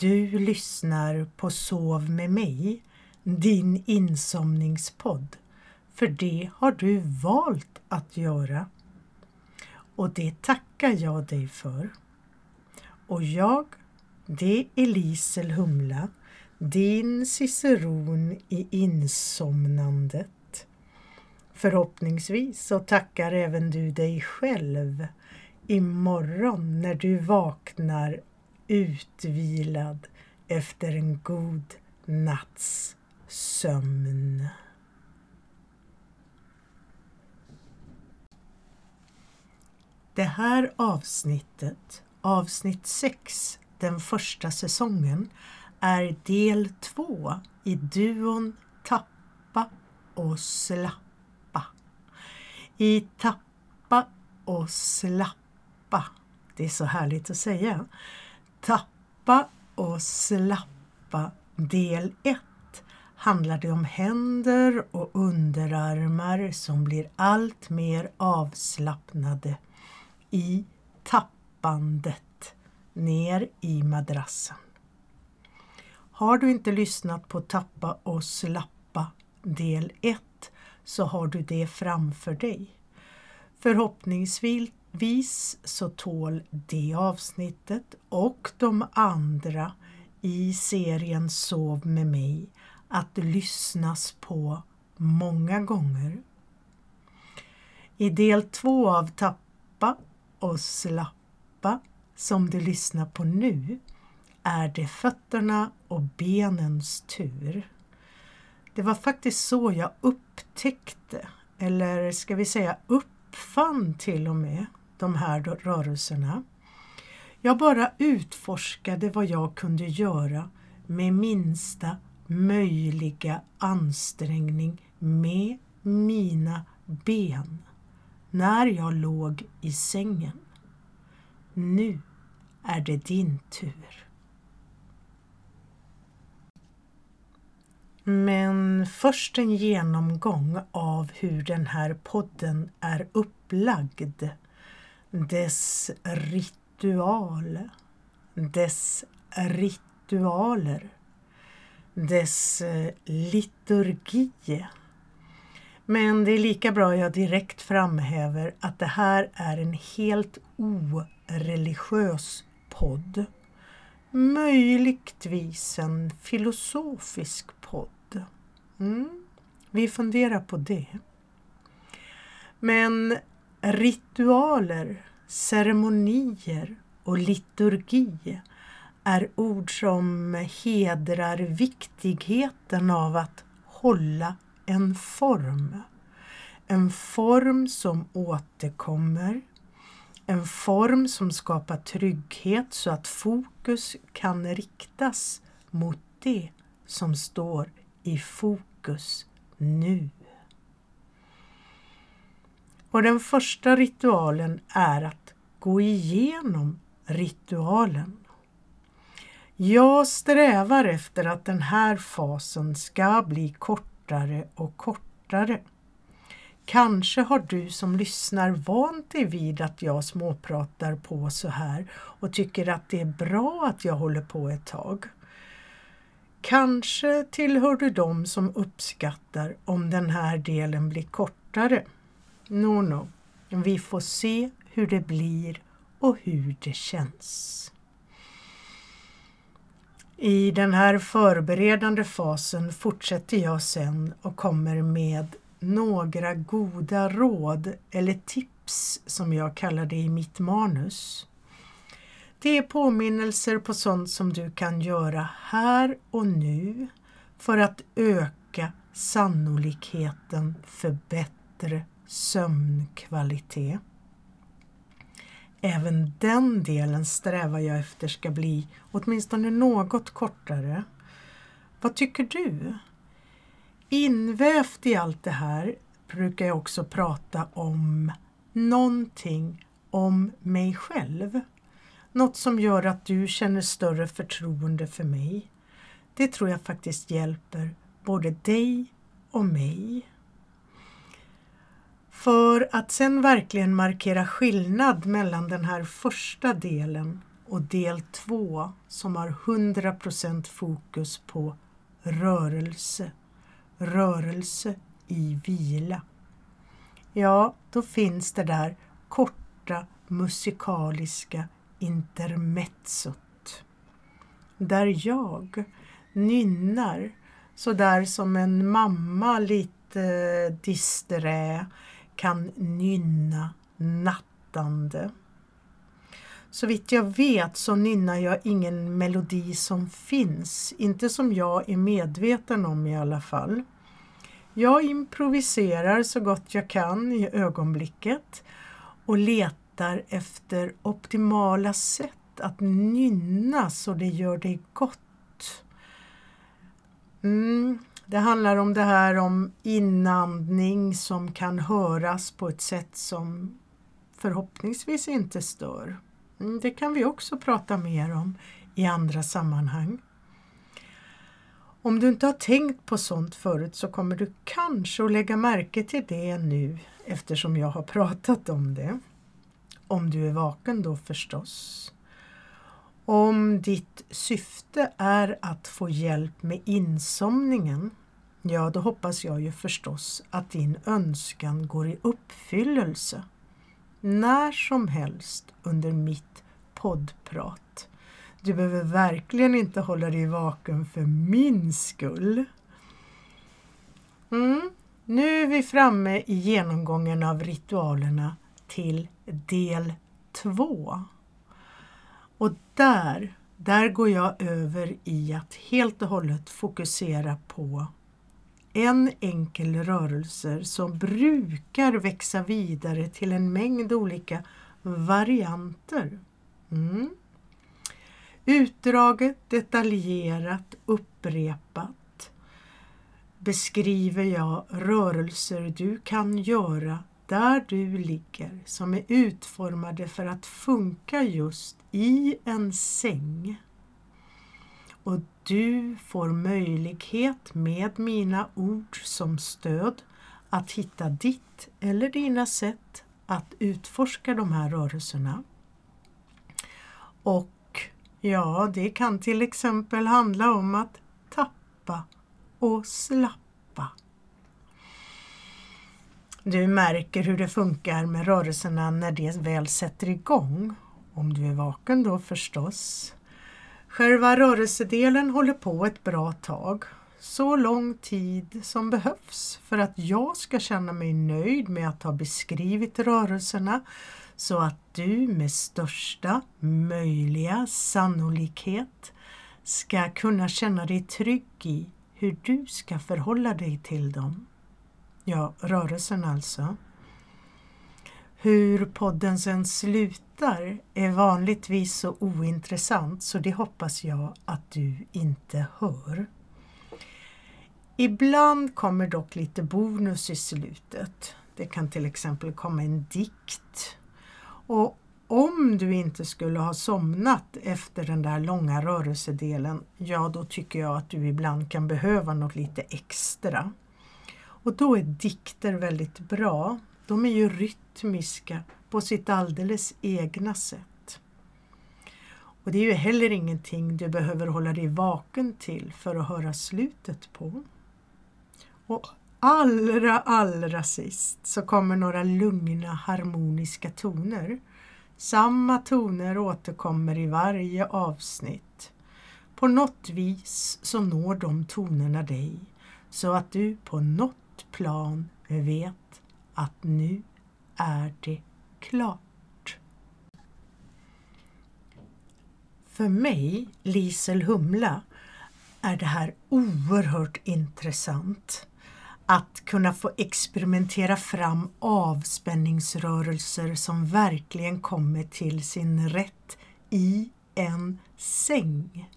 Du lyssnar på Sov med mig, din insomningspodd. För det har du valt att göra. Och det tackar jag dig för. Och jag, det är Lisel Humla, din ciceron i insomnandet. Förhoppningsvis så tackar även du dig själv imorgon när du vaknar utvilad efter en god natts sömn. Det här avsnittet, avsnitt 6, den första säsongen, är del 2 i duon Tappa och Slappa. I Tappa och Slappa, det är så härligt att säga, Tappa och slappa del 1 handlar det om händer och underarmar som blir allt mer avslappnade i tappandet ner i madrassen. Har du inte lyssnat på Tappa och slappa del 1 så har du det framför dig. Förhoppningsvis Vis så tål det avsnittet och de andra i serien Sov med mig att lyssnas på många gånger. I del två av Tappa och slappa som du lyssnar på nu är det fötterna och benens tur. Det var faktiskt så jag upptäckte, eller ska vi säga uppfann till och med, de här rörelserna. Jag bara utforskade vad jag kunde göra med minsta möjliga ansträngning med mina ben när jag låg i sängen. Nu är det din tur. Men först en genomgång av hur den här podden är upplagd dess ritual, dess ritualer, dess eh, liturgi. Men det är lika bra jag direkt framhäver att det här är en helt oreligiös podd. Möjligtvis en filosofisk podd. Mm. Vi funderar på det. Men Ritualer, ceremonier och liturgi är ord som hedrar viktigheten av att hålla en form. En form som återkommer, en form som skapar trygghet så att fokus kan riktas mot det som står i fokus nu. Och den första ritualen är att gå igenom ritualen. Jag strävar efter att den här fasen ska bli kortare och kortare. Kanske har du som lyssnar vant dig vid att jag småpratar på så här och tycker att det är bra att jag håller på ett tag. Kanske tillhör du dem som uppskattar om den här delen blir kortare. No, no. Vi får se hur det blir och hur det känns. I den här förberedande fasen fortsätter jag sen och kommer med några goda råd eller tips som jag kallar det i mitt manus. Det är påminnelser på sånt som du kan göra här och nu för att öka sannolikheten för bättre sömnkvalitet. Även den delen strävar jag efter ska bli åtminstone något kortare. Vad tycker du? Invävt i allt det här brukar jag också prata om någonting om mig själv. Något som gör att du känner större förtroende för mig. Det tror jag faktiskt hjälper både dig och mig. För att sen verkligen markera skillnad mellan den här första delen och del 2 som har 100% fokus på rörelse. Rörelse i vila. Ja, då finns det där korta musikaliska intermezzot. Där jag nynnar sådär som en mamma lite disträ kan nynna nattande. Så vitt jag vet så nynnar jag ingen melodi som finns, inte som jag är medveten om i alla fall. Jag improviserar så gott jag kan i ögonblicket och letar efter optimala sätt att nynna så det gör dig gott. Mm, det handlar om det här om inandning som kan höras på ett sätt som förhoppningsvis inte stör. Mm, det kan vi också prata mer om i andra sammanhang. Om du inte har tänkt på sånt förut så kommer du kanske att lägga märke till det nu eftersom jag har pratat om det. Om du är vaken då förstås. Om ditt syfte är att få hjälp med insomningen, ja då hoppas jag ju förstås att din önskan går i uppfyllelse. När som helst under mitt poddprat. Du behöver verkligen inte hålla dig vaken för min skull. Mm. Nu är vi framme i genomgången av ritualerna till del 2. Och där, där går jag över i att helt och hållet fokusera på en enkel rörelse som brukar växa vidare till en mängd olika varianter. Mm. Utdraget, detaljerat, upprepat beskriver jag rörelser du kan göra där du ligger som är utformade för att funka just i en säng. Och du får möjlighet med mina ord som stöd att hitta ditt eller dina sätt att utforska de här rörelserna. Och ja, det kan till exempel handla om att tappa och slappa. Du märker hur det funkar med rörelserna när det väl sätter igång. Om du är vaken då förstås. Själva rörelsedelen håller på ett bra tag. Så lång tid som behövs för att jag ska känna mig nöjd med att ha beskrivit rörelserna så att du med största möjliga sannolikhet ska kunna känna dig trygg i hur du ska förhålla dig till dem. Ja, rörelsen alltså. Hur podden sen slutar är vanligtvis så ointressant så det hoppas jag att du inte hör. Ibland kommer dock lite bonus i slutet. Det kan till exempel komma en dikt. Och om du inte skulle ha somnat efter den där långa rörelsedelen, ja då tycker jag att du ibland kan behöva något lite extra. Och då är dikter väldigt bra. De är ju rytmiska på sitt alldeles egna sätt. Och det är ju heller ingenting du behöver hålla dig vaken till för att höra slutet på. Och allra, allra sist så kommer några lugna harmoniska toner. Samma toner återkommer i varje avsnitt. På något vis så når de tonerna dig så att du på något plan vet att nu är det klart. För mig, Lisel Humla, är det här oerhört intressant. Att kunna få experimentera fram avspänningsrörelser som verkligen kommer till sin rätt i en säng.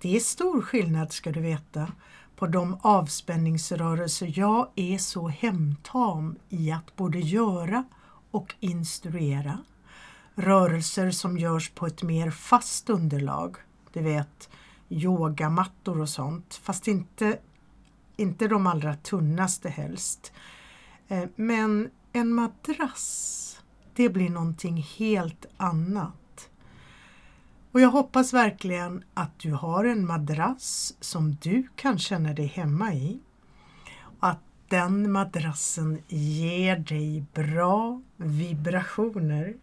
Det är stor skillnad ska du veta på de avspänningsrörelser jag är så hemtam i att både göra och instruera. Rörelser som görs på ett mer fast underlag, du vet yogamattor och sånt, fast inte, inte de allra tunnaste helst. Eh, men en madrass, det blir någonting helt annat. Och jag hoppas verkligen att du har en madrass som du kan känna dig hemma i. Att den madrassen ger dig bra vibrationer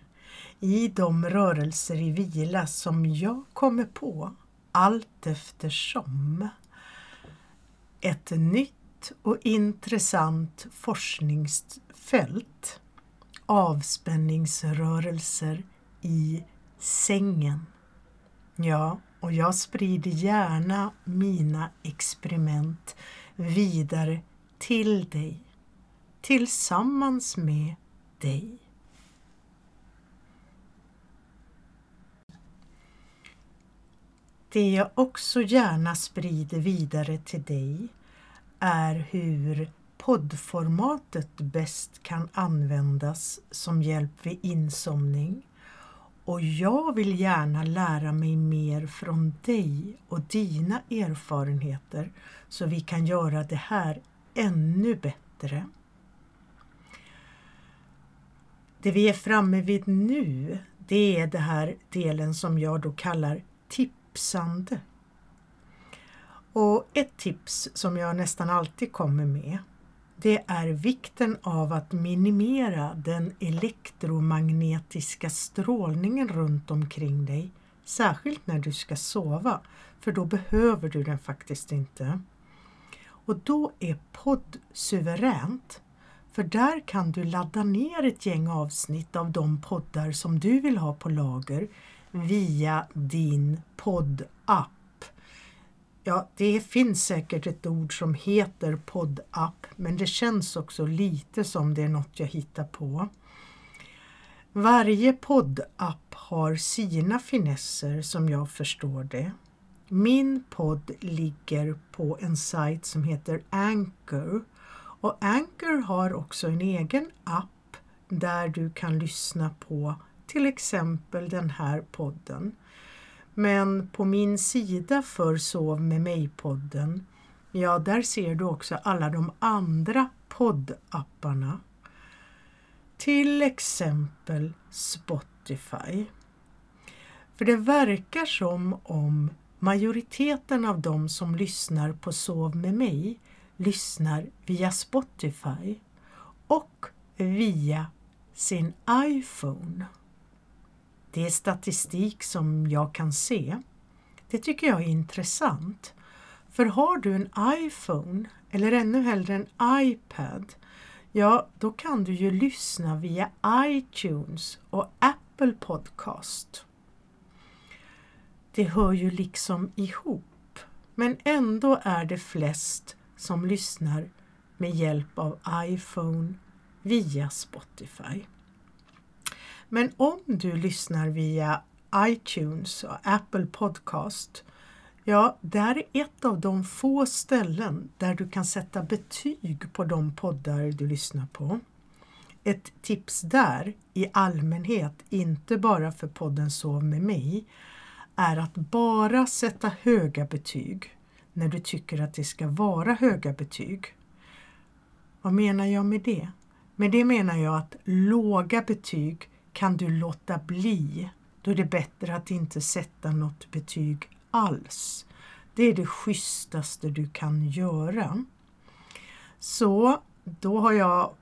i de rörelser i vila som jag kommer på allt eftersom. Ett nytt och intressant forskningsfält avspänningsrörelser i sängen. Ja, och jag sprider gärna mina experiment vidare till dig, tillsammans med dig. Det jag också gärna sprider vidare till dig är hur poddformatet bäst kan användas som hjälp vid insomning och jag vill gärna lära mig mer från dig och dina erfarenheter så vi kan göra det här ännu bättre. Det vi är framme vid nu, det är den här delen som jag då kallar tipsande. Och ett tips som jag nästan alltid kommer med det är vikten av att minimera den elektromagnetiska strålningen runt omkring dig, särskilt när du ska sova, för då behöver du den faktiskt inte. Och då är podd suveränt, för där kan du ladda ner ett gäng avsnitt av de poddar som du vill ha på lager via din poddapp. Ja, det finns säkert ett ord som heter poddapp, men det känns också lite som det är något jag hittar på. Varje poddapp har sina finesser som jag förstår det. Min podd ligger på en sajt som heter Anchor och Anchor har också en egen app där du kan lyssna på till exempel den här podden. Men på min sida för Sov med mig-podden, ja där ser du också alla de andra poddapparna. Till exempel Spotify. För det verkar som om majoriteten av de som lyssnar på Sov med mig lyssnar via Spotify och via sin iPhone. Det är statistik som jag kan se. Det tycker jag är intressant. För har du en iPhone eller ännu hellre en iPad, ja då kan du ju lyssna via iTunes och Apple Podcast. Det hör ju liksom ihop, men ändå är det flest som lyssnar med hjälp av iPhone via Spotify. Men om du lyssnar via iTunes och Apple Podcast, ja, där är ett av de få ställen där du kan sätta betyg på de poddar du lyssnar på. Ett tips där, i allmänhet, inte bara för podden Sov med mig, är att bara sätta höga betyg när du tycker att det ska vara höga betyg. Vad menar jag med det? Med det menar jag att låga betyg kan du låta bli. Då är det bättre att inte sätta något betyg alls. Det är det schysstaste du kan göra. Så då har jag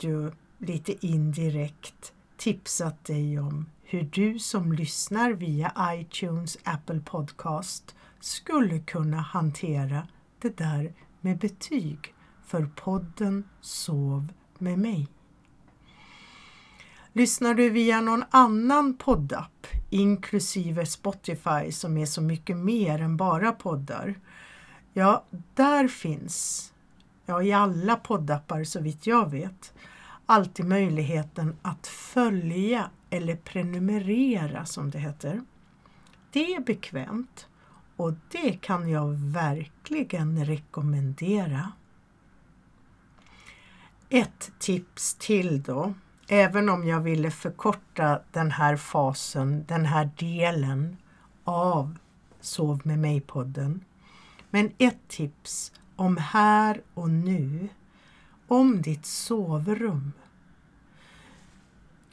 ju lite indirekt tipsat dig om hur du som lyssnar via iTunes, Apple Podcast skulle kunna hantera det där med betyg för podden Sov med mig. Lyssnar du via någon annan poddapp, inklusive Spotify som är så mycket mer än bara poddar, ja, där finns, ja i alla poddappar så vitt jag vet, alltid möjligheten att följa eller prenumerera som det heter. Det är bekvämt och det kan jag verkligen rekommendera. Ett tips till då även om jag ville förkorta den här fasen, den här delen av Sov med mig-podden. Men ett tips om här och nu, om ditt sovrum.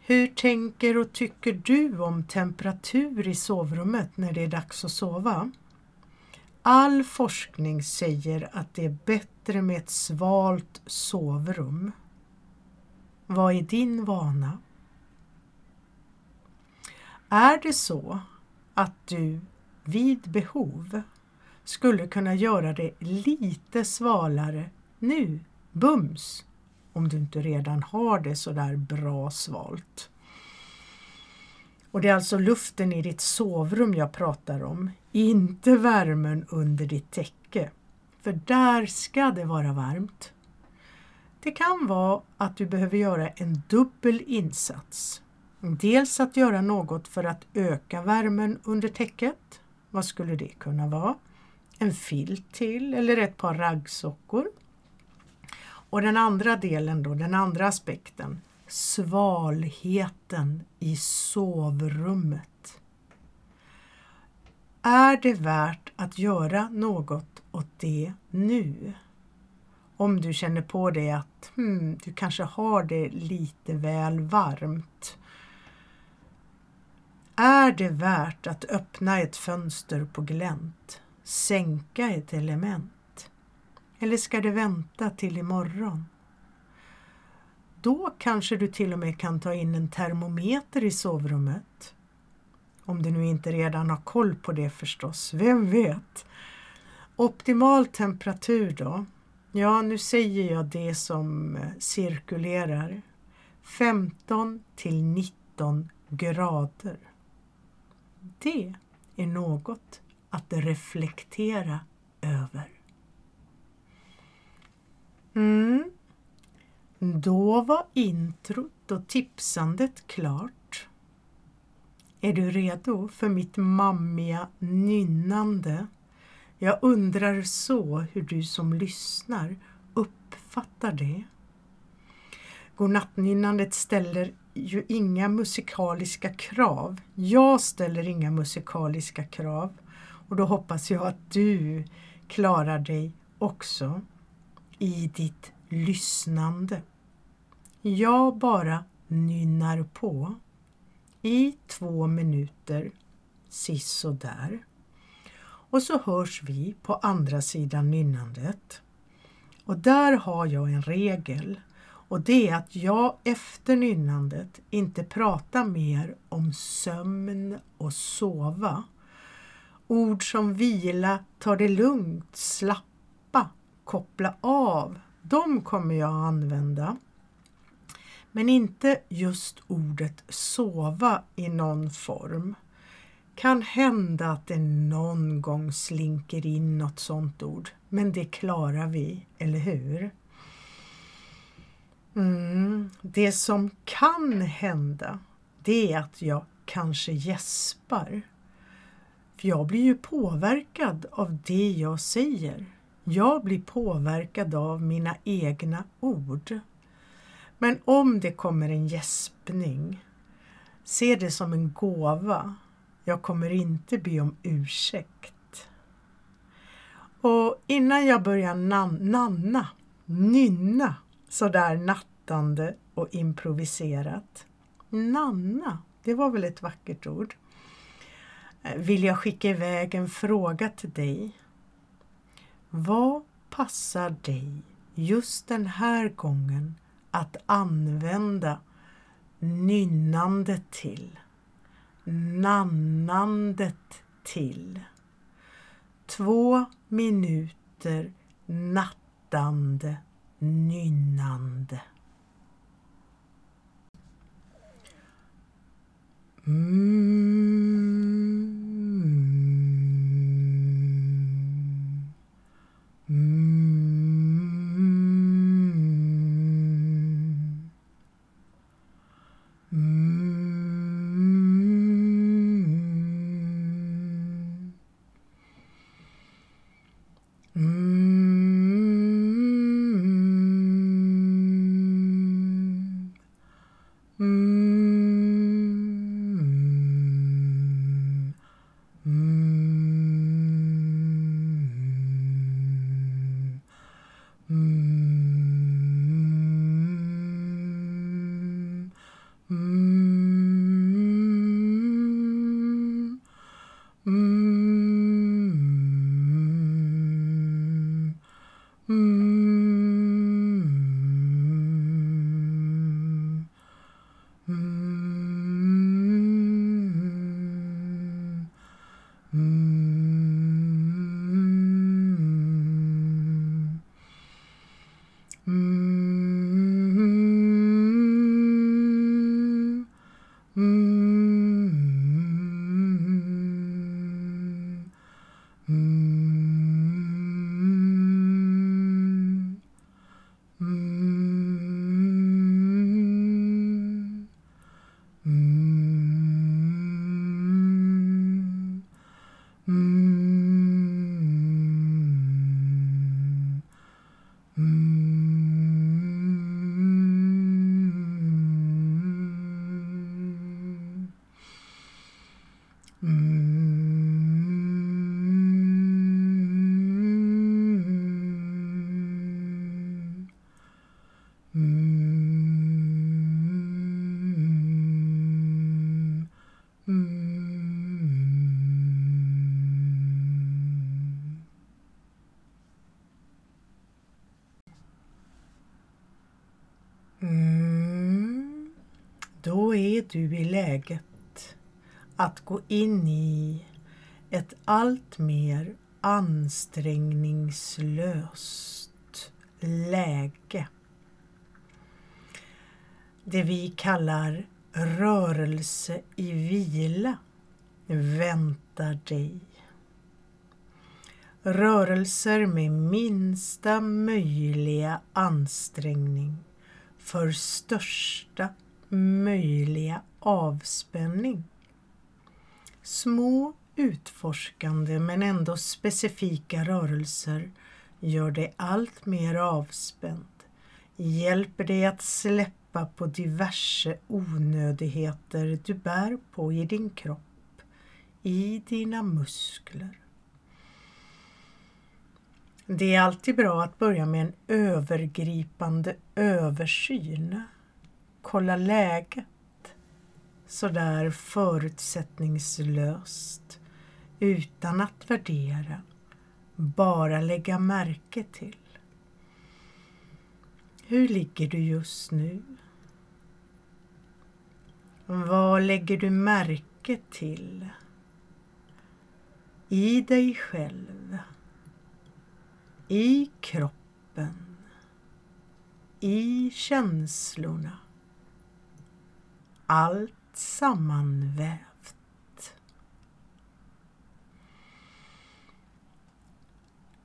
Hur tänker och tycker du om temperatur i sovrummet när det är dags att sova? All forskning säger att det är bättre med ett svalt sovrum. Vad är din vana? Är det så att du vid behov skulle kunna göra det lite svalare nu, bums, om du inte redan har det så där bra svalt. Och det är alltså luften i ditt sovrum jag pratar om, inte värmen under ditt täcke. För där ska det vara varmt. Det kan vara att du behöver göra en dubbel insats. Dels att göra något för att öka värmen under täcket. Vad skulle det kunna vara? En filt till eller ett par raggsockor. Och den andra delen då, den andra aspekten, svalheten i sovrummet. Är det värt att göra något åt det nu? Om du känner på dig att hmm, du kanske har det lite väl varmt. Är det värt att öppna ett fönster på glänt? Sänka ett element? Eller ska det vänta till imorgon? Då kanske du till och med kan ta in en termometer i sovrummet. Om du nu inte redan har koll på det förstås, vem vet? Optimal temperatur då? Ja, nu säger jag det som eh, cirkulerar. 15 till 19 grader. Det är något att reflektera över. Mm. Då var introt och tipsandet klart. Är du redo för mitt mammiga nynnande? Jag undrar så hur du som lyssnar uppfattar det. Godnattnynnandet ställer ju inga musikaliska krav. Jag ställer inga musikaliska krav och då hoppas jag att du klarar dig också i ditt lyssnande. Jag bara nynnar på i två minuter, där. Och så hörs vi på andra sidan nynnandet. Och där har jag en regel och det är att jag efter nynnandet inte pratar mer om sömn och sova. Ord som vila, ta det lugnt, slappa, koppla av, de kommer jag att använda. Men inte just ordet sova i någon form. Kan hända att det någon gång slinker in något sånt ord, men det klarar vi, eller hur? Mm, det som kan hända, det är att jag kanske gäspar. För jag blir ju påverkad av det jag säger. Jag blir påverkad av mina egna ord. Men om det kommer en gäspning, se det som en gåva. Jag kommer inte be om ursäkt. Och innan jag börjar nan nanna, nynna sådär nattande och improviserat. Nanna, det var väl ett vackert ord. Eh, vill jag skicka iväg en fråga till dig. Vad passar dig just den här gången att använda nynnandet till, nannandet till. Två minuter nattande nynnande. Mm. Mm. Mm. Att gå in i ett allt mer ansträngningslöst läge. Det vi kallar rörelse i vila väntar dig. Rörelser med minsta möjliga ansträngning för största möjliga avspänning. Små utforskande men ändå specifika rörelser gör dig allt mer avspänd, hjälper dig att släppa på diverse onödigheter du bär på i din kropp, i dina muskler. Det är alltid bra att börja med en övergripande översyn. Kolla läget sådär förutsättningslöst utan att värdera, bara lägga märke till. Hur ligger du just nu? Vad lägger du märke till? I dig själv? I kroppen? I känslorna? Allt sammanvävt.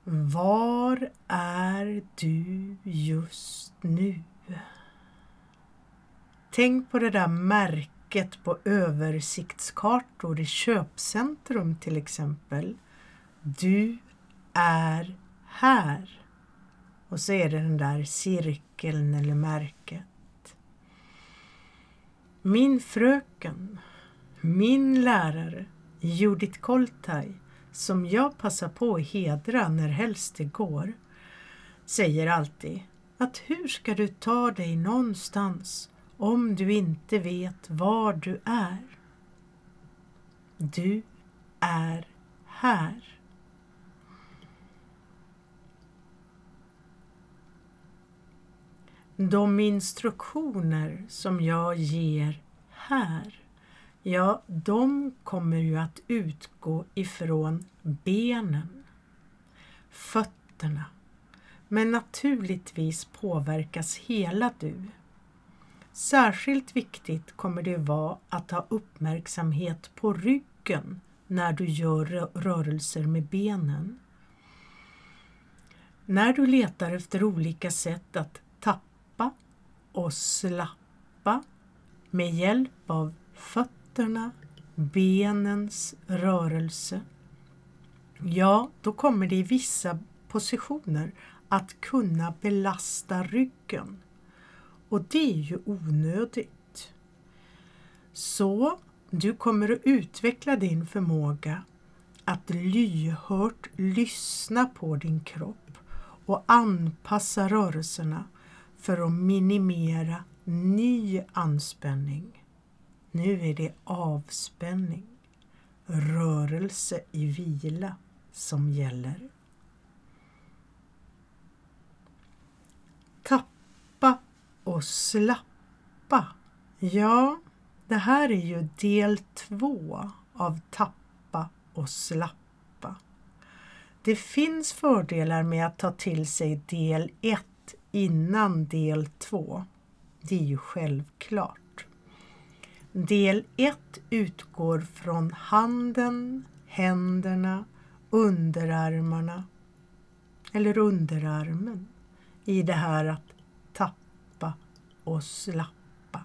Var är du just nu? Tänk på det där märket på översiktskartor i köpcentrum till exempel. Du är här. Och så är det den där cirkeln eller märket. Min fröken, min lärare Judith Koltaj, som jag passar på att hedra när helst det går, säger alltid att hur ska du ta dig någonstans om du inte vet var du är? Du är här. Mm. De instruktioner som jag ger här, ja, de kommer ju att utgå ifrån benen, fötterna, men naturligtvis påverkas hela du. Särskilt viktigt kommer det vara att ha uppmärksamhet på ryggen när du gör rörelser med benen. När du letar efter olika sätt att tappa och slappa med hjälp av fötterna, benens rörelse. Ja, då kommer det i vissa positioner att kunna belasta ryggen. Och det är ju onödigt. Så du kommer att utveckla din förmåga att lyhört lyssna på din kropp och anpassa rörelserna för att minimera ny anspänning. Nu är det avspänning, rörelse i vila som gäller. Tappa och slappa. Ja, det här är ju del två av tappa och slappa. Det finns fördelar med att ta till sig del 1 innan del 2. Det är ju självklart. Del 1 utgår från handen, händerna, underarmarna eller underarmen i det här att tappa och slappa.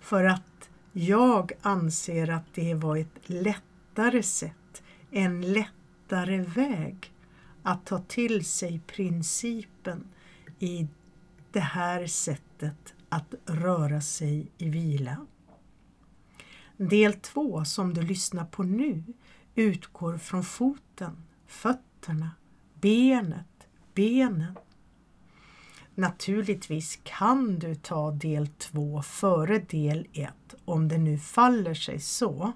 För att jag anser att det var ett lättare sätt, en lättare väg att ta till sig principen i det här sättet att röra sig i vila. Del 2 som du lyssnar på nu utgår från foten, fötterna, benet, benen. Naturligtvis kan du ta del 2 före del 1 om det nu faller sig så.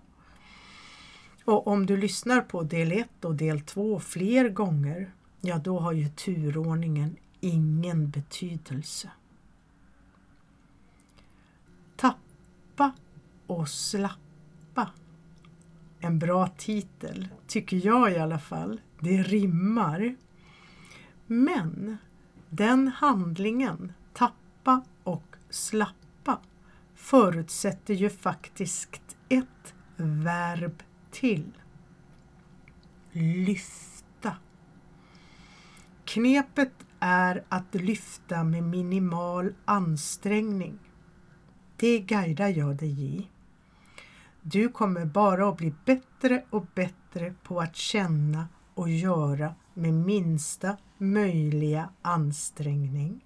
Och om du lyssnar på del 1 och del 2 fler gånger, ja då har ju turordningen ingen betydelse. Tappa och slappa. En bra titel, tycker jag i alla fall. Det rimmar. Men den handlingen, tappa och slappa, förutsätter ju faktiskt ett verb till. Lyfta. Knepet är att lyfta med minimal ansträngning. Det guidar jag dig i. Du kommer bara att bli bättre och bättre på att känna och göra med minsta möjliga ansträngning.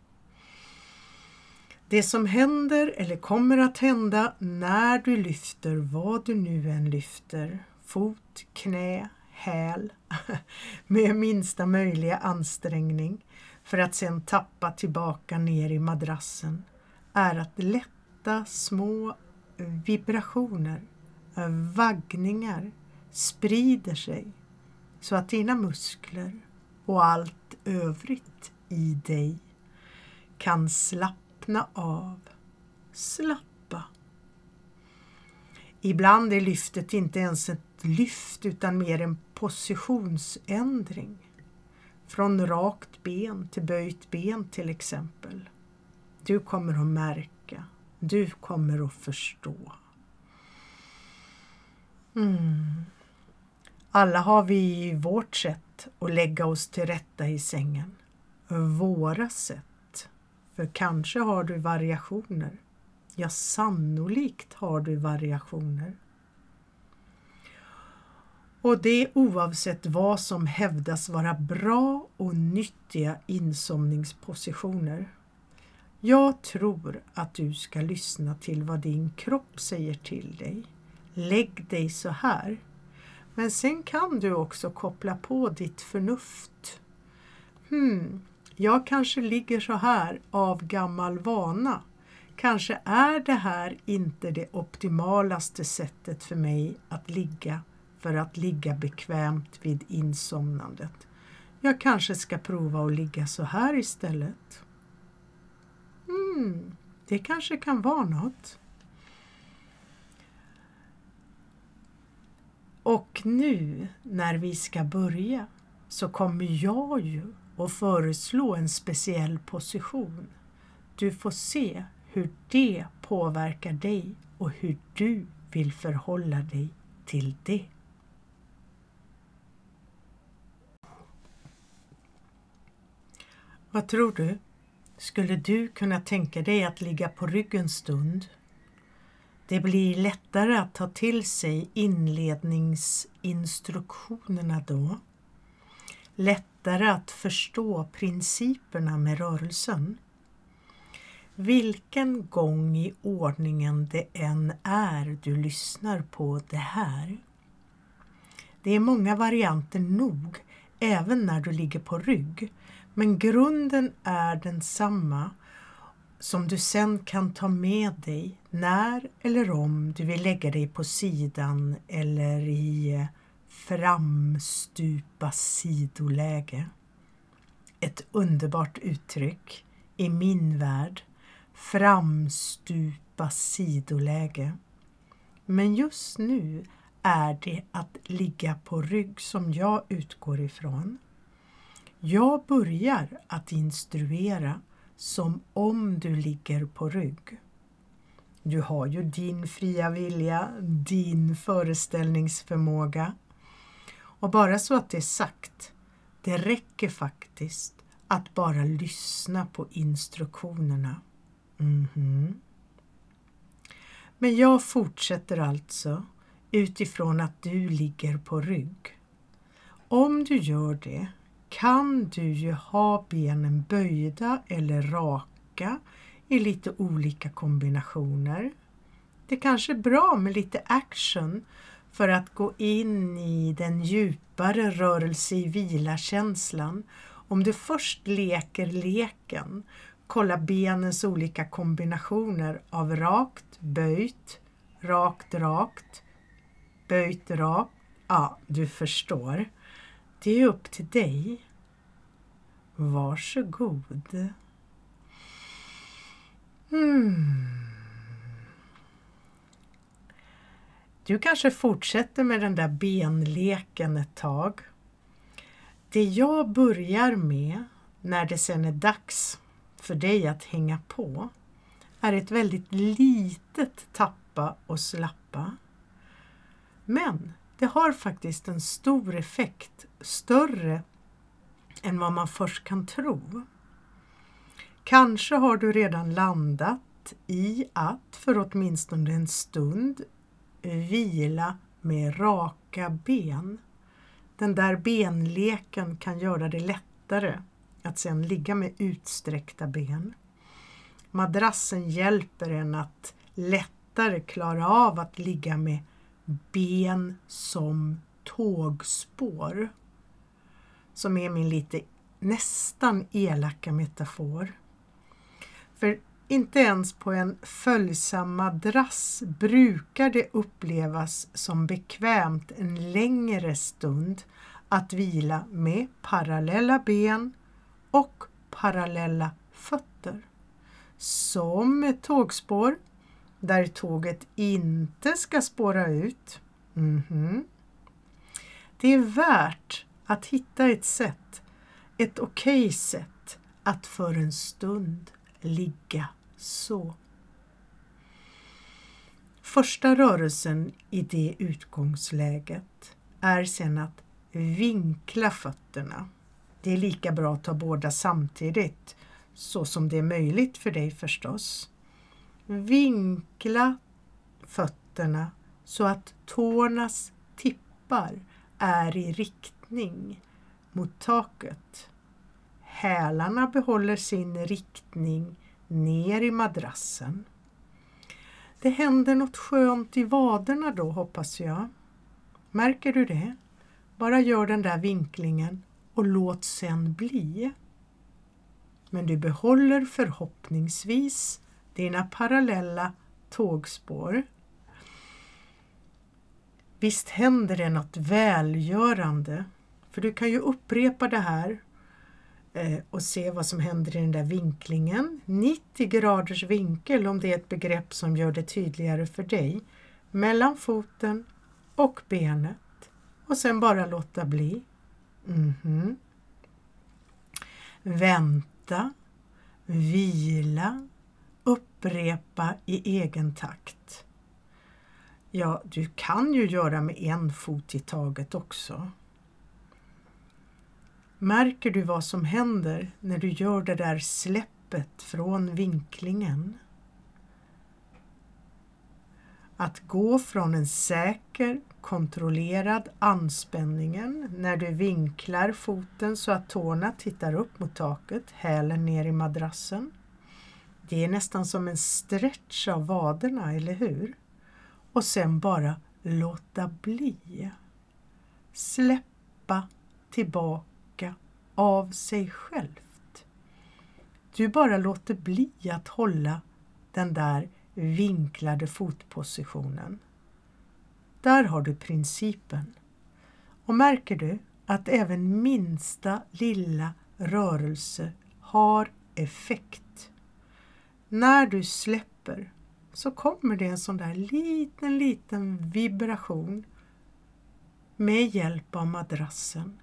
Det som händer eller kommer att hända när du lyfter vad du nu än lyfter, fot, knä, häl, med minsta möjliga ansträngning för att sedan tappa tillbaka ner i madrassen, är att lätta små vibrationer, eh, vaggningar sprider sig så att dina muskler och allt övrigt i dig kan slappna av, slappa. Ibland är lyftet inte ens ett lyft utan mer en positionsändring. Från rakt ben till böjt ben till exempel. Du kommer att märka, du kommer att förstå. Mm. Alla har vi vårt sätt att lägga oss till rätta i sängen. Våra sätt. För kanske har du variationer. Ja, sannolikt har du variationer. Och det oavsett vad som hävdas vara bra och nyttiga insomningspositioner. Jag tror att du ska lyssna till vad din kropp säger till dig. Lägg dig så här men sen kan du också koppla på ditt förnuft. Hmm, jag kanske ligger så här av gammal vana. Kanske är det här inte det optimalaste sättet för mig att ligga för att ligga bekvämt vid insomnandet. Jag kanske ska prova att ligga så här istället. Mm, det kanske kan vara något. Och nu när vi ska börja så kommer jag ju att föreslå en speciell position. Du får se hur det påverkar dig och hur du vill förhålla dig till det. Vad tror du? Skulle du kunna tänka dig att ligga på rygg en stund det blir lättare att ta till sig inledningsinstruktionerna då. Lättare att förstå principerna med rörelsen. Vilken gång i ordningen det än är du lyssnar på det här. Det är många varianter nog, även när du ligger på rygg, men grunden är densamma som du sen kan ta med dig när eller om du vill lägga dig på sidan eller i eh, framstupa sidoläge. Ett underbart uttryck i min värld. Framstupa sidoläge. Men just nu är det att ligga på rygg som jag utgår ifrån. Jag börjar att instruera som om du ligger på rygg. Du har ju din fria vilja, din föreställningsförmåga. Och bara så att det är sagt, det räcker faktiskt att bara lyssna på instruktionerna. Mm -hmm. Men jag fortsätter alltså utifrån att du ligger på rygg. Om du gör det kan du ju ha benen böjda eller raka i lite olika kombinationer. Det kanske är bra med lite action för att gå in i den djupare rörelse i vila-känslan. Om du först leker leken, kolla benens olika kombinationer av rakt, böjt, rakt, rakt, böjt, rakt. Ja, du förstår. Det är upp till dig. Varsågod. Mm. Du kanske fortsätter med den där benleken ett tag. Det jag börjar med när det sen är dags för dig att hänga på är ett väldigt litet tappa och slappa. Men det har faktiskt en stor effekt, större än vad man först kan tro. Kanske har du redan landat i att för åtminstone en stund vila med raka ben. Den där benleken kan göra det lättare att sedan ligga med utsträckta ben. Madrassen hjälper en att lättare klara av att ligga med ben som tågspår. Som är min lite nästan elaka metafor. För inte ens på en följsam madrass brukar det upplevas som bekvämt en längre stund att vila med parallella ben och parallella fötter. Som ett tågspår där tåget inte ska spåra ut. Mm -hmm. Det är värt att hitta ett sätt, ett okej okay sätt att för en stund ligga så. Första rörelsen i det utgångsläget är sedan att vinkla fötterna. Det är lika bra att ta båda samtidigt, så som det är möjligt för dig förstås. Vinkla fötterna så att tårnas tippar är i riktning mot taket. Hälarna behåller sin riktning ner i madrassen. Det händer något skönt i vaderna då hoppas jag. Märker du det? Bara gör den där vinklingen och låt sen bli. Men du behåller förhoppningsvis dina parallella tågspår. Visst händer det något välgörande, för du kan ju upprepa det här eh, och se vad som händer i den där vinklingen. 90 graders vinkel om det är ett begrepp som gör det tydligare för dig. Mellan foten och benet. Och sen bara låta bli. Mm -hmm. Vänta, vila, upprepa i egen takt. Ja, du kan ju göra med en fot i taget också. Märker du vad som händer när du gör det där släppet från vinklingen? Att gå från en säker, kontrollerad anspänningen när du vinklar foten så att tårna tittar upp mot taket, hälen ner i madrassen. Det är nästan som en stretch av vaderna, eller hur? Och sen bara låta bli. Släppa tillbaka av sig självt. Du bara låter bli att hålla den där vinklade fotpositionen. Där har du principen. Och märker du att även minsta lilla rörelse har effekt. När du släpper så kommer det en sån där liten, liten vibration med hjälp av madrassen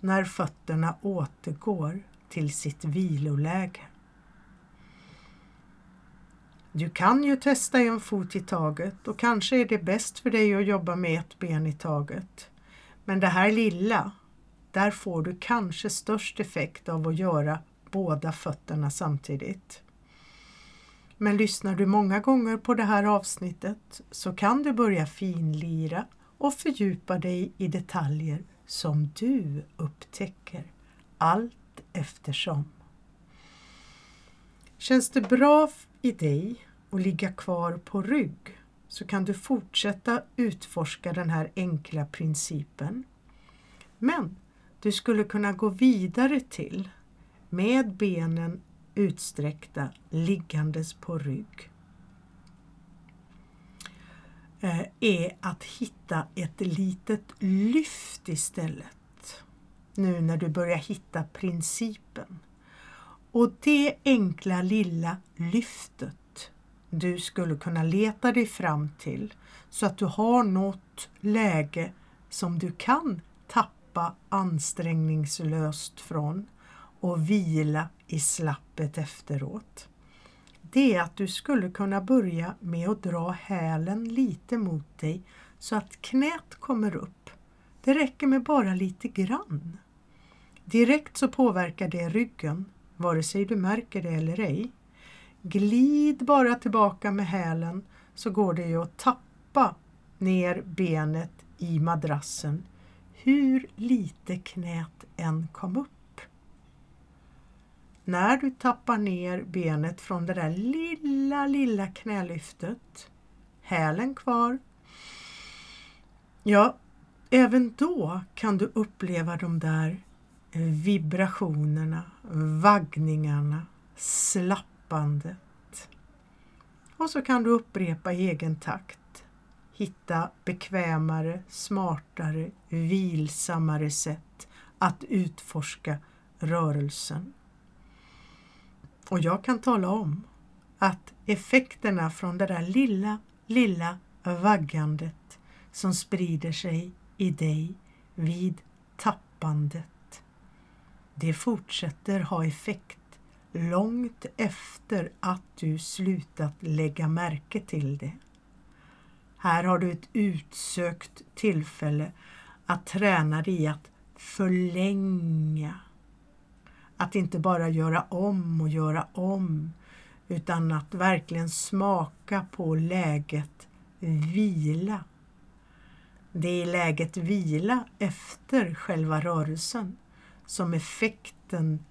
när fötterna återgår till sitt viloläge. Du kan ju testa en fot i taget och kanske är det bäst för dig att jobba med ett ben i taget. Men det här lilla, där får du kanske störst effekt av att göra båda fötterna samtidigt. Men lyssnar du många gånger på det här avsnittet så kan du börja finlira och fördjupa dig i detaljer som du upptäcker allt eftersom. Känns det bra i dig att ligga kvar på rygg så kan du fortsätta utforska den här enkla principen. Men du skulle kunna gå vidare till med benen utsträckta liggandes på rygg eh, är att hitta ett litet lyft istället. Nu när du börjar hitta principen. Och det enkla lilla lyftet du skulle kunna leta dig fram till så att du har något läge som du kan tappa ansträngningslöst från och vila i slappet efteråt. Det är att du skulle kunna börja med att dra hälen lite mot dig så att knät kommer upp. Det räcker med bara lite grann. Direkt så påverkar det ryggen, vare sig du märker det eller ej. Glid bara tillbaka med hälen så går det ju att tappa ner benet i madrassen hur lite knät än kom upp när du tappar ner benet från det där lilla, lilla knälyftet, hälen kvar, ja, även då kan du uppleva de där eh, vibrationerna, vaggningarna, slappandet. Och så kan du upprepa i egen takt. Hitta bekvämare, smartare, vilsammare sätt att utforska rörelsen. Och jag kan tala om att effekterna från det där lilla, lilla vaggandet som sprider sig i dig vid tappandet, det fortsätter ha effekt långt efter att du slutat lägga märke till det. Här har du ett utsökt tillfälle att träna dig i att förlänga att inte bara göra om och göra om utan att verkligen smaka på läget vila. Det är läget vila efter själva rörelsen som effekten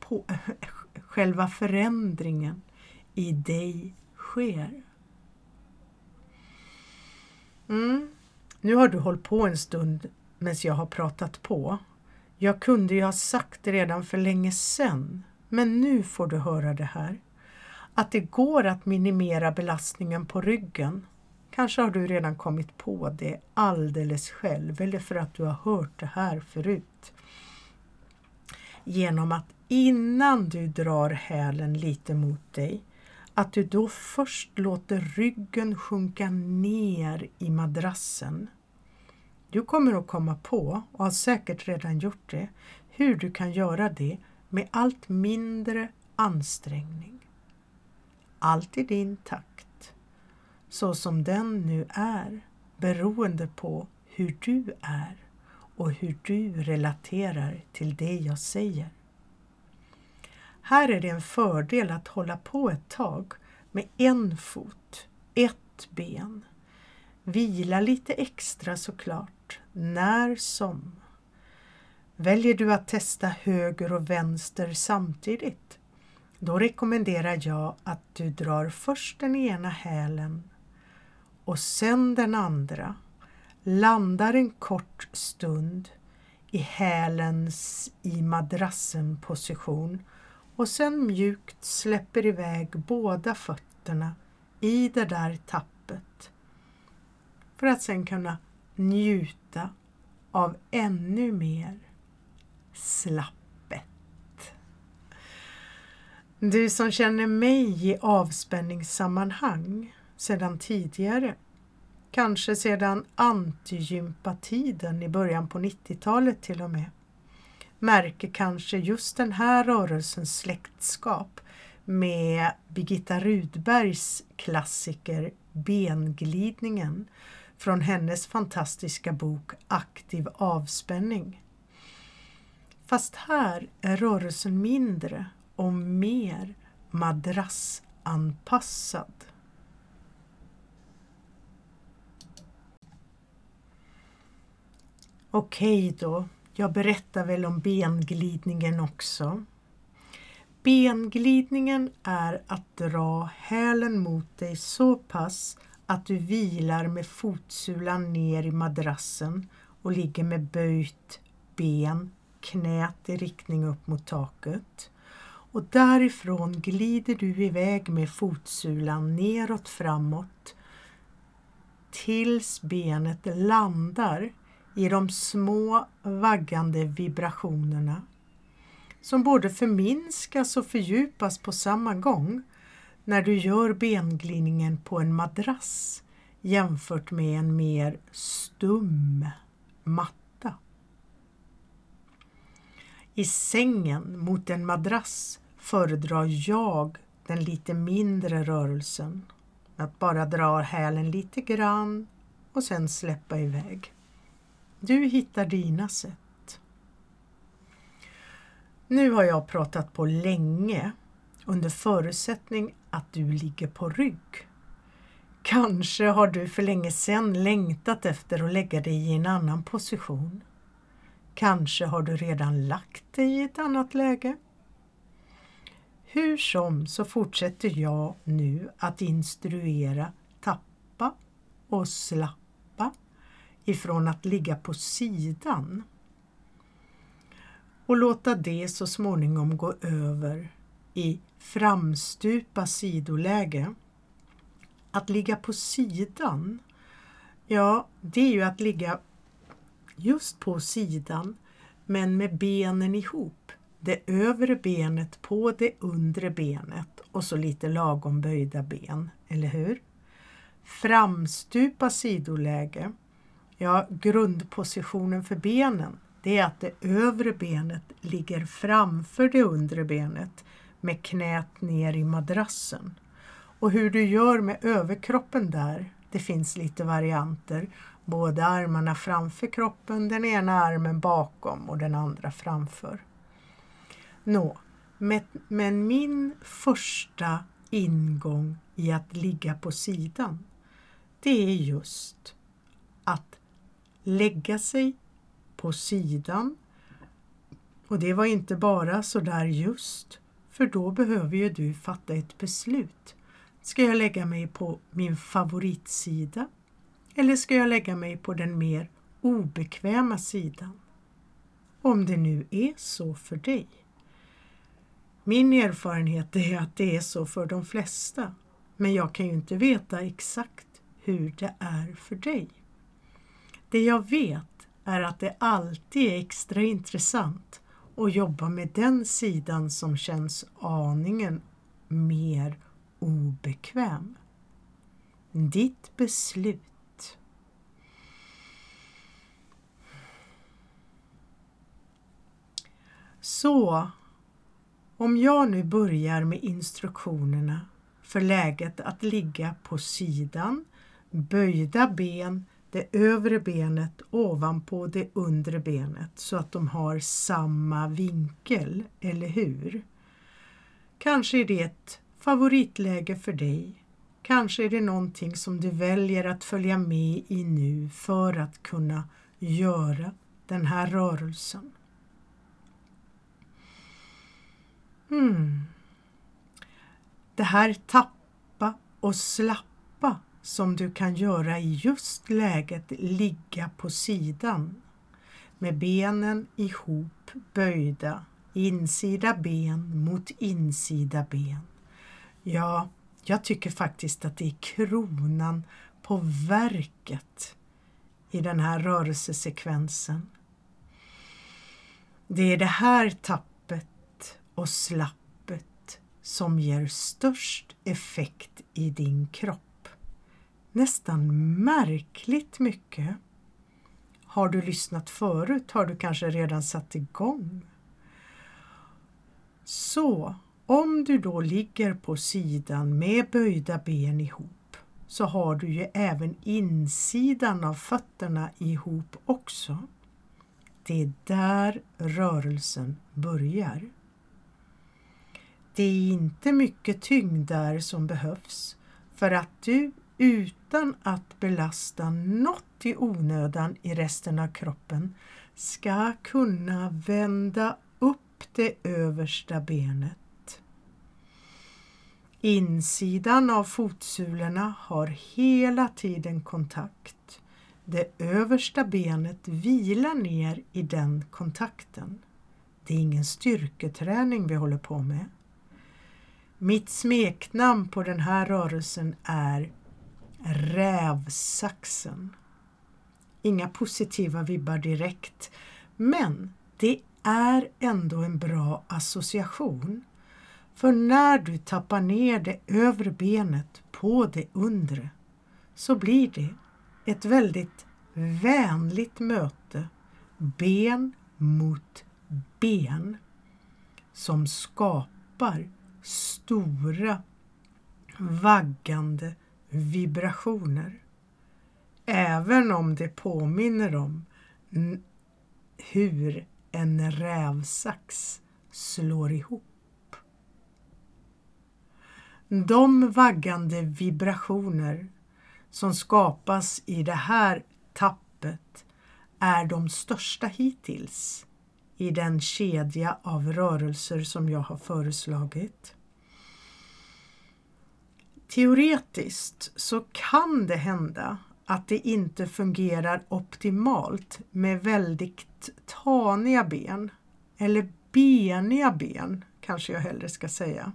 på själva förändringen i dig sker. Mm. Nu har du hållit på en stund medan jag har pratat på jag kunde ju ha sagt det redan för länge sedan, men nu får du höra det här. Att det går att minimera belastningen på ryggen. Kanske har du redan kommit på det alldeles själv eller för att du har hört det här förut. Genom att innan du drar hälen lite mot dig, att du då först låter ryggen sjunka ner i madrassen du kommer att komma på, och har säkert redan gjort det, hur du kan göra det med allt mindre ansträngning. Allt i din takt, så som den nu är, beroende på hur du är och hur du relaterar till det jag säger. Här är det en fördel att hålla på ett tag med en fot, ett ben. Vila lite extra såklart när som. Väljer du att testa höger och vänster samtidigt, då rekommenderar jag att du drar först den ena hälen och sen den andra, landar en kort stund i hälens i madrassen position och sen mjukt släpper iväg båda fötterna i det där tappet för att sen kunna njuta av ännu mer slappet. Du som känner mig i avspänningssammanhang sedan tidigare kanske sedan antigympatiden i början på 90-talet till och med, märker kanske just den här rörelsens släktskap med Birgitta Rudbergs klassiker Benglidningen från hennes fantastiska bok Aktiv avspänning. Fast här är rörelsen mindre och mer madrassanpassad. Okej då, jag berättar väl om benglidningen också. Benglidningen är att dra hälen mot dig så pass att du vilar med fotsulan ner i madrassen och ligger med böjt ben, knät i riktning upp mot taket. Och därifrån glider du iväg med fotsulan neråt framåt tills benet landar i de små vaggande vibrationerna som både förminskas och fördjupas på samma gång när du gör benglidningen på en madrass jämfört med en mer stum matta. I sängen mot en madrass föredrar jag den lite mindre rörelsen. Att bara dra hälen lite grann och sen släppa iväg. Du hittar dina sätt. Nu har jag pratat på länge under förutsättning att du ligger på rygg. Kanske har du för länge sedan längtat efter att lägga dig i en annan position. Kanske har du redan lagt dig i ett annat läge. Hur som så fortsätter jag nu att instruera tappa och slappa ifrån att ligga på sidan och låta det så småningom gå över i framstupa sidoläge. Att ligga på sidan, ja det är ju att ligga just på sidan men med benen ihop. Det övre benet på det undre benet och så lite lagom böjda ben, eller hur? Framstupa sidoläge, ja grundpositionen för benen det är att det övre benet ligger framför det undre benet med knät ner i madrassen. Och hur du gör med överkroppen där, det finns lite varianter. Båda armarna framför kroppen, den ena armen bakom och den andra framför. Nå, men min första ingång i att ligga på sidan, det är just att lägga sig på sidan. Och det var inte bara sådär just, för då behöver ju du fatta ett beslut. Ska jag lägga mig på min favoritsida eller ska jag lägga mig på den mer obekväma sidan? Om det nu är så för dig. Min erfarenhet är att det är så för de flesta, men jag kan ju inte veta exakt hur det är för dig. Det jag vet är att det alltid är extra intressant och jobba med den sidan som känns aningen mer obekväm. Ditt beslut. Så, om jag nu börjar med instruktionerna för läget att ligga på sidan, böjda ben det övre benet ovanpå det undre benet så att de har samma vinkel, eller hur? Kanske är det ett favoritläge för dig. Kanske är det någonting som du väljer att följa med i nu för att kunna göra den här rörelsen. Hmm. Det här tappa och slappa som du kan göra i just läget ligga på sidan med benen ihop böjda, insida ben mot insida ben. Ja, jag tycker faktiskt att det är kronan på verket i den här rörelsesekvensen. Det är det här tappet och slappet som ger störst effekt i din kropp nästan märkligt mycket. Har du lyssnat förut har du kanske redan satt igång. Så om du då ligger på sidan med böjda ben ihop så har du ju även insidan av fötterna ihop också. Det är där rörelsen börjar. Det är inte mycket tyngd där som behövs för att du utan att belasta något i onödan i resten av kroppen ska kunna vända upp det översta benet. Insidan av fotsulorna har hela tiden kontakt. Det översta benet vilar ner i den kontakten. Det är ingen styrketräning vi håller på med. Mitt smeknamn på den här rörelsen är rävsaxen. Inga positiva vibbar direkt, men det är ändå en bra association. För när du tappar ner det övre benet på det undre så blir det ett väldigt vänligt möte ben mot ben som skapar stora vaggande vibrationer. Även om det påminner om hur en rävsax slår ihop. De vaggande vibrationer som skapas i det här tappet är de största hittills i den kedja av rörelser som jag har föreslagit. Teoretiskt så kan det hända att det inte fungerar optimalt med väldigt taniga ben eller beniga ben kanske jag hellre ska säga.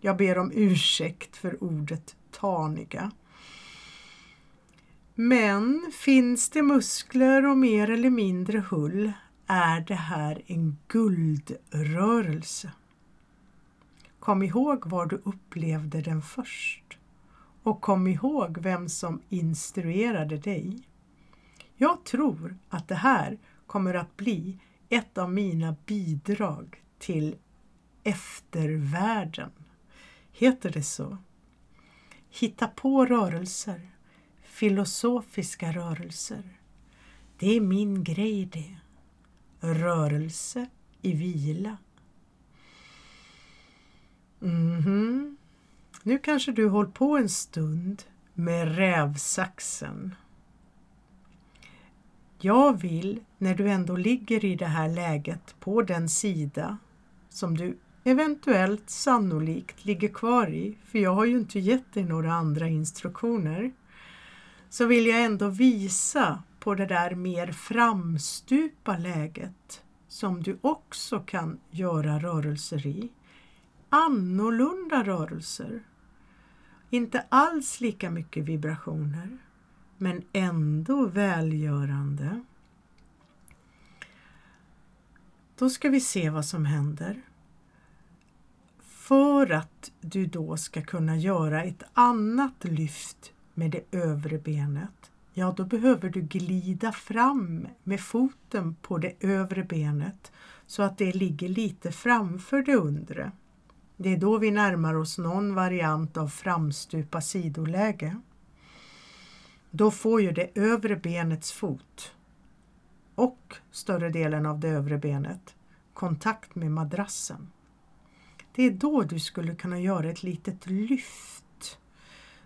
Jag ber om ursäkt för ordet taniga. Men finns det muskler och mer eller mindre hull är det här en guldrörelse. Kom ihåg var du upplevde den först och kom ihåg vem som instruerade dig. Jag tror att det här kommer att bli ett av mina bidrag till eftervärlden. Heter det så? Hitta på rörelser, filosofiska rörelser. Det är min grej det. Rörelse i vila. Mm -hmm. Nu kanske du hållit på en stund med rävsaxen. Jag vill, när du ändå ligger i det här läget på den sida som du eventuellt sannolikt ligger kvar i, för jag har ju inte gett dig några andra instruktioner, så vill jag ändå visa på det där mer framstupa läget som du också kan göra rörelser i. Annorlunda rörelser. Inte alls lika mycket vibrationer men ändå välgörande. Då ska vi se vad som händer. För att du då ska kunna göra ett annat lyft med det övre benet, ja då behöver du glida fram med foten på det övre benet så att det ligger lite framför det undre. Det är då vi närmar oss någon variant av framstupa sidoläge. Då får ju det övre benets fot och större delen av det övre benet kontakt med madrassen. Det är då du skulle kunna göra ett litet lyft.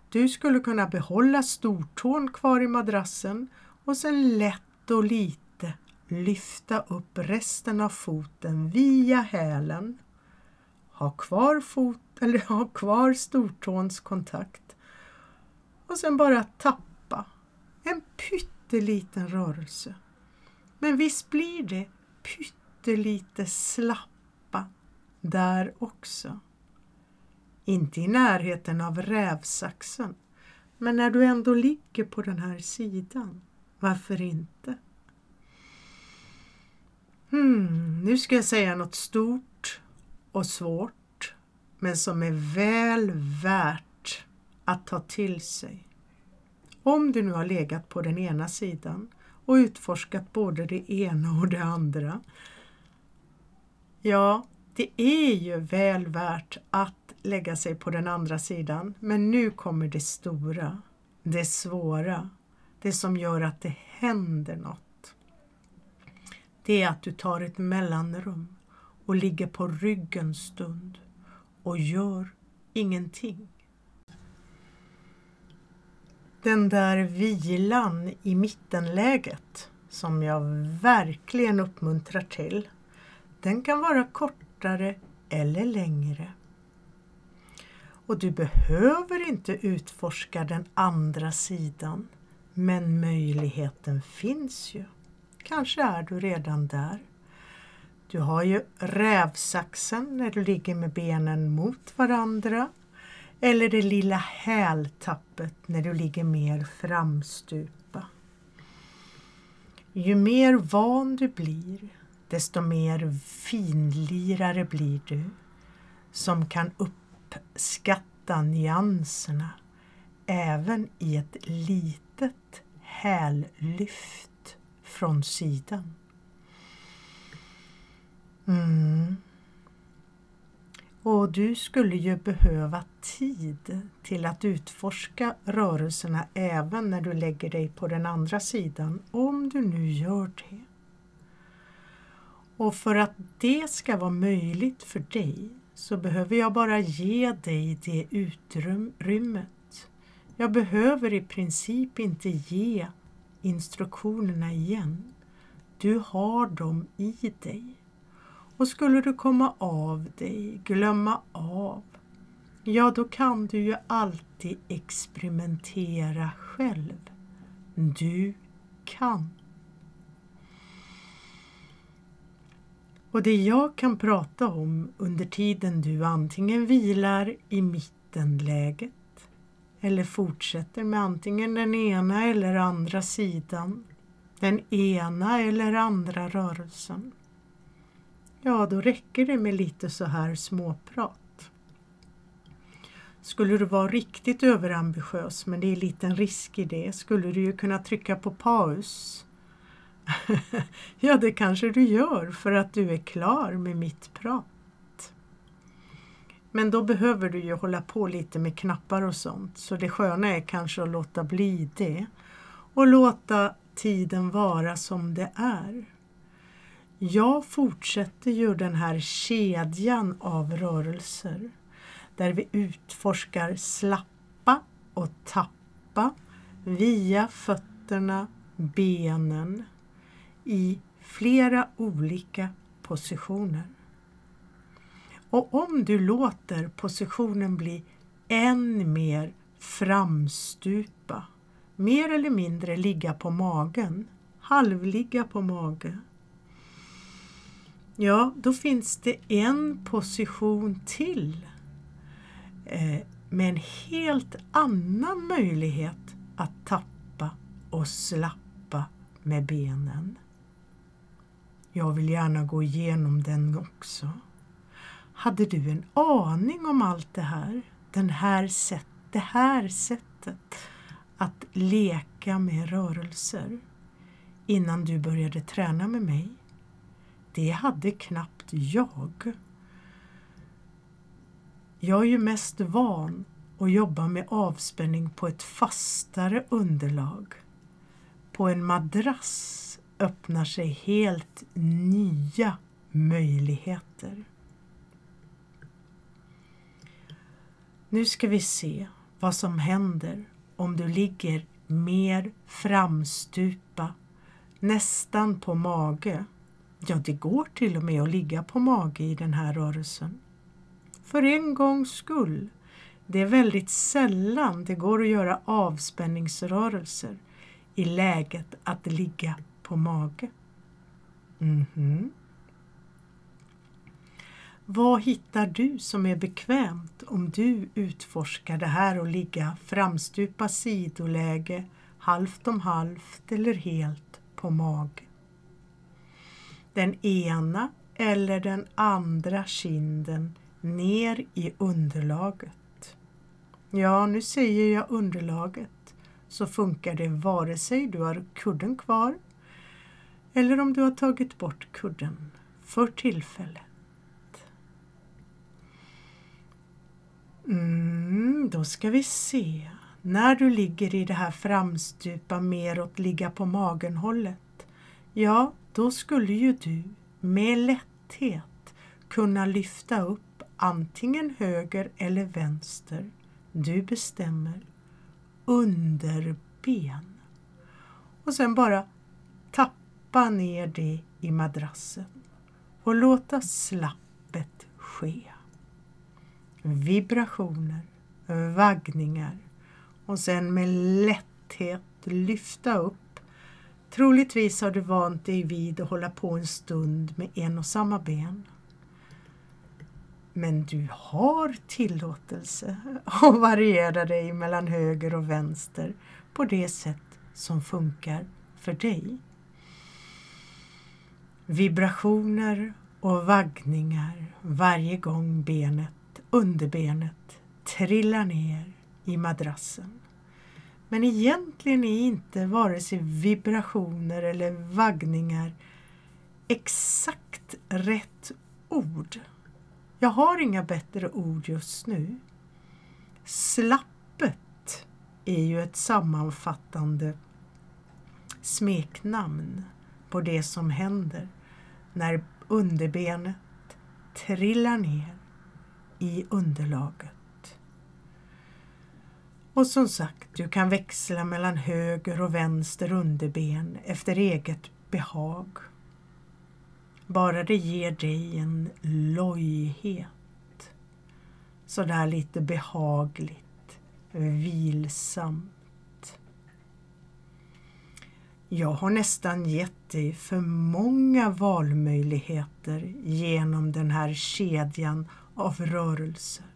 Du skulle kunna behålla stortån kvar i madrassen och sen lätt och lite lyfta upp resten av foten via hälen. Ha kvar, fot, eller ha kvar stortåns kontakt och sen bara tappa en pytteliten rörelse. Men visst blir det pyttelite slappa där också. Inte i närheten av rävsaxen, men när du ändå ligger på den här sidan, varför inte? Hmm, nu ska jag säga något stort och svårt, men som är väl värt att ta till sig. Om du nu har legat på den ena sidan och utforskat både det ena och det andra. Ja, det är ju väl värt att lägga sig på den andra sidan, men nu kommer det stora, det svåra, det som gör att det händer något. Det är att du tar ett mellanrum och ligger på ryggen stund och gör ingenting. Den där vilan i mittenläget som jag verkligen uppmuntrar till, den kan vara kortare eller längre. Och du behöver inte utforska den andra sidan, men möjligheten finns ju. Kanske är du redan där. Du har ju rävsaxen när du ligger med benen mot varandra eller det lilla hältappet när du ligger mer framstupa. Ju mer van du blir, desto mer finlirare blir du som kan uppskatta nyanserna även i ett litet hällyft från sidan. Mm. Och du skulle ju behöva tid till att utforska rörelserna även när du lägger dig på den andra sidan, om du nu gör det. Och för att det ska vara möjligt för dig så behöver jag bara ge dig det utrymmet. Jag behöver i princip inte ge instruktionerna igen. Du har dem i dig. Och skulle du komma av dig, glömma av, ja då kan du ju alltid experimentera själv. Du kan. Och det jag kan prata om under tiden du antingen vilar i mittenläget eller fortsätter med antingen den ena eller andra sidan, den ena eller andra rörelsen ja då räcker det med lite så här småprat. Skulle du vara riktigt överambitiös, men det är liten risk i det, skulle du ju kunna trycka på paus. ja, det kanske du gör för att du är klar med mitt prat. Men då behöver du ju hålla på lite med knappar och sånt, så det sköna är kanske att låta bli det och låta tiden vara som det är. Jag fortsätter ju den här kedjan av rörelser där vi utforskar slappa och tappa via fötterna, benen i flera olika positioner. Och om du låter positionen bli än mer framstupa, mer eller mindre ligga på magen, halvligga på magen, Ja, då finns det en position till eh, med en helt annan möjlighet att tappa och slappa med benen. Jag vill gärna gå igenom den också. Hade du en aning om allt det här? Den här sätt, det här sättet att leka med rörelser innan du började träna med mig? Det hade knappt jag. Jag är ju mest van att jobba med avspänning på ett fastare underlag. På en madrass öppnar sig helt nya möjligheter. Nu ska vi se vad som händer om du ligger mer framstupa, nästan på mage Ja, det går till och med att ligga på mage i den här rörelsen. För en gångs skull. Det är väldigt sällan det går att göra avspänningsrörelser i läget att ligga på mage. Mm -hmm. Vad hittar du som är bekvämt om du utforskar det här och ligga framstupa sidoläge, halvt om halvt eller helt på mage? Den ena eller den andra kinden ner i underlaget. Ja, nu säger jag underlaget, så funkar det vare sig du har kudden kvar eller om du har tagit bort kudden för tillfället. Mm, då ska vi se. När du ligger i det här framstupa meråt ligga på magen hållet, ja, då skulle ju du med lätthet kunna lyfta upp antingen höger eller vänster, du bestämmer, underben. Och sen bara tappa ner det i madrassen och låta slappet ske. Vibrationer, vaggningar och sen med lätthet lyfta upp. Troligtvis har du vant dig vid att hålla på en stund med en och samma ben. Men du har tillåtelse att variera dig mellan höger och vänster på det sätt som funkar för dig. Vibrationer och vaggningar varje gång benet, underbenet, trillar ner i madrassen. Men egentligen är inte vare sig vibrationer eller vaggningar exakt rätt ord. Jag har inga bättre ord just nu. Slappet är ju ett sammanfattande smeknamn på det som händer när underbenet trillar ner i underlaget. Och som sagt, du kan växla mellan höger och vänster underben efter eget behag. Bara det ger dig en lojhet. Sådär lite behagligt, vilsamt. Jag har nästan gett dig för många valmöjligheter genom den här kedjan av rörelser.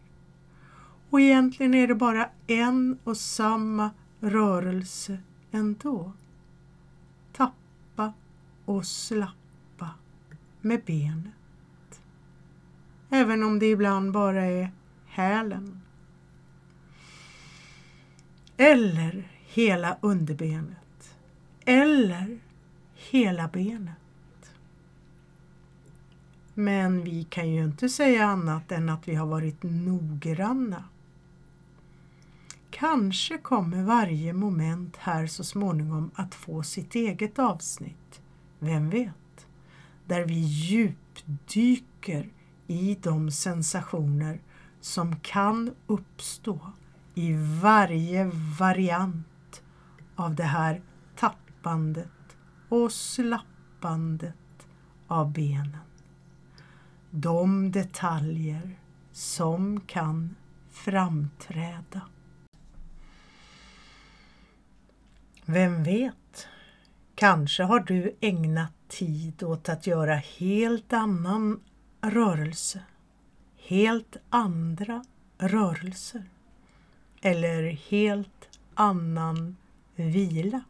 Och egentligen är det bara en och samma rörelse ändå. Tappa och slappa med benet. Även om det ibland bara är hälen. Eller hela underbenet eller hela benet. Men vi kan ju inte säga annat än att vi har varit noggranna. Kanske kommer varje moment här så småningom att få sitt eget avsnitt. Vem vet? Där vi djupdyker i de sensationer som kan uppstå i varje variant av det här tappandet och slappandet av benen. De detaljer som kan framträda. Vem vet, kanske har du ägnat tid åt att göra helt annan rörelse, helt andra rörelser eller helt annan vila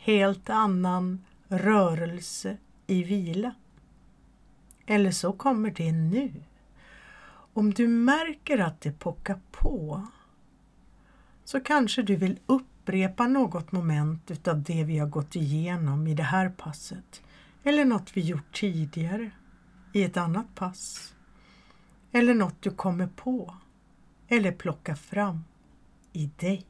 helt annan rörelse i vila. Eller så kommer det nu. Om du märker att det pockar på så kanske du vill upp upprepa något moment utav det vi har gått igenom i det här passet. Eller något vi gjort tidigare i ett annat pass. Eller något du kommer på. Eller plockar fram i dig.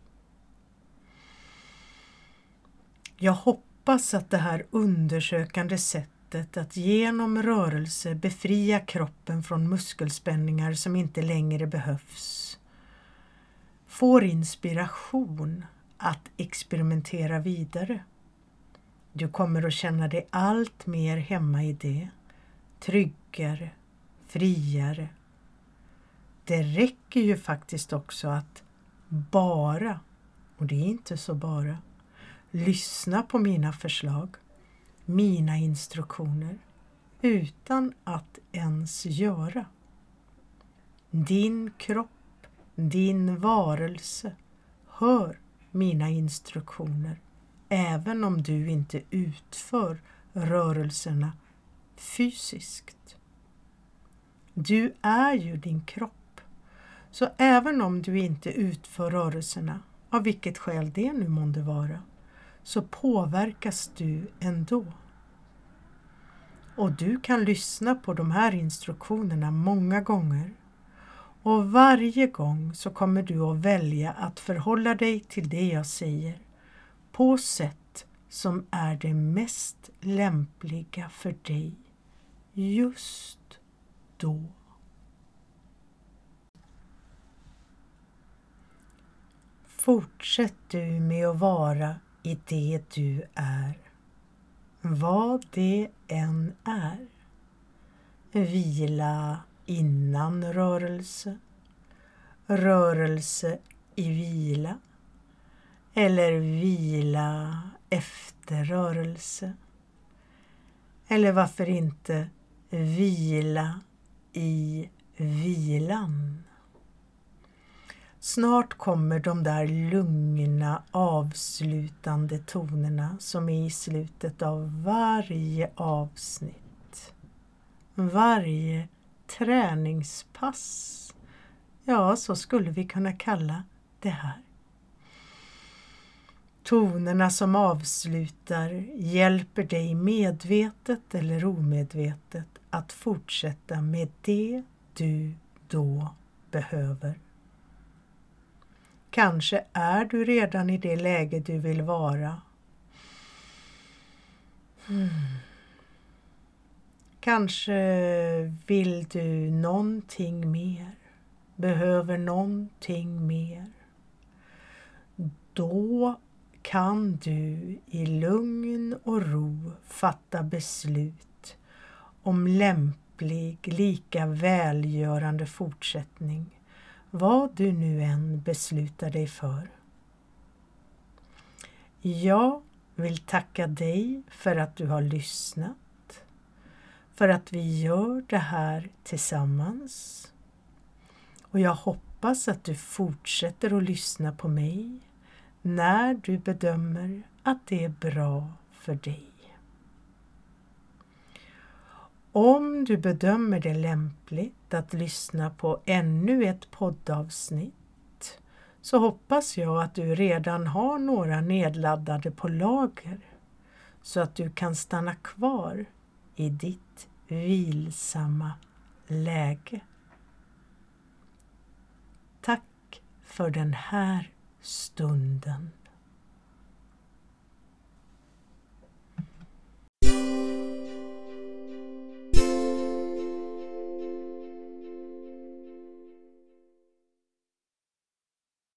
Jag hoppas att det här undersökande sättet att genom rörelse befria kroppen från muskelspänningar som inte längre behövs får inspiration att experimentera vidare. Du kommer att känna dig allt mer hemma i det, tryggare, friare. Det räcker ju faktiskt också att bara, och det är inte så bara, lyssna på mina förslag, mina instruktioner, utan att ens göra. Din kropp, din varelse hör mina instruktioner även om du inte utför rörelserna fysiskt. Du är ju din kropp. Så även om du inte utför rörelserna av vilket skäl det nu månde vara, så påverkas du ändå. Och du kan lyssna på de här instruktionerna många gånger och varje gång så kommer du att välja att förhålla dig till det jag säger på sätt som är det mest lämpliga för dig just då. Fortsätt du med att vara i det du är, vad det än är. Vila innan rörelse, rörelse i vila eller vila efter rörelse. Eller varför inte vila i vilan. Snart kommer de där lugna avslutande tonerna som är i slutet av varje avsnitt. Varje träningspass. Ja, så skulle vi kunna kalla det här. Tonerna som avslutar hjälper dig medvetet eller omedvetet att fortsätta med det du då behöver. Kanske är du redan i det läge du vill vara. Hmm. Kanske vill du någonting mer, behöver någonting mer. Då kan du i lugn och ro fatta beslut om lämplig, lika välgörande fortsättning vad du nu än beslutar dig för. Jag vill tacka dig för att du har lyssnat, för att vi gör det här tillsammans. Och jag hoppas att du fortsätter att lyssna på mig när du bedömer att det är bra för dig. Om du bedömer det lämpligt att lyssna på ännu ett poddavsnitt så hoppas jag att du redan har några nedladdade på lager så att du kan stanna kvar i ditt vilsamma läge. Tack för den här stunden.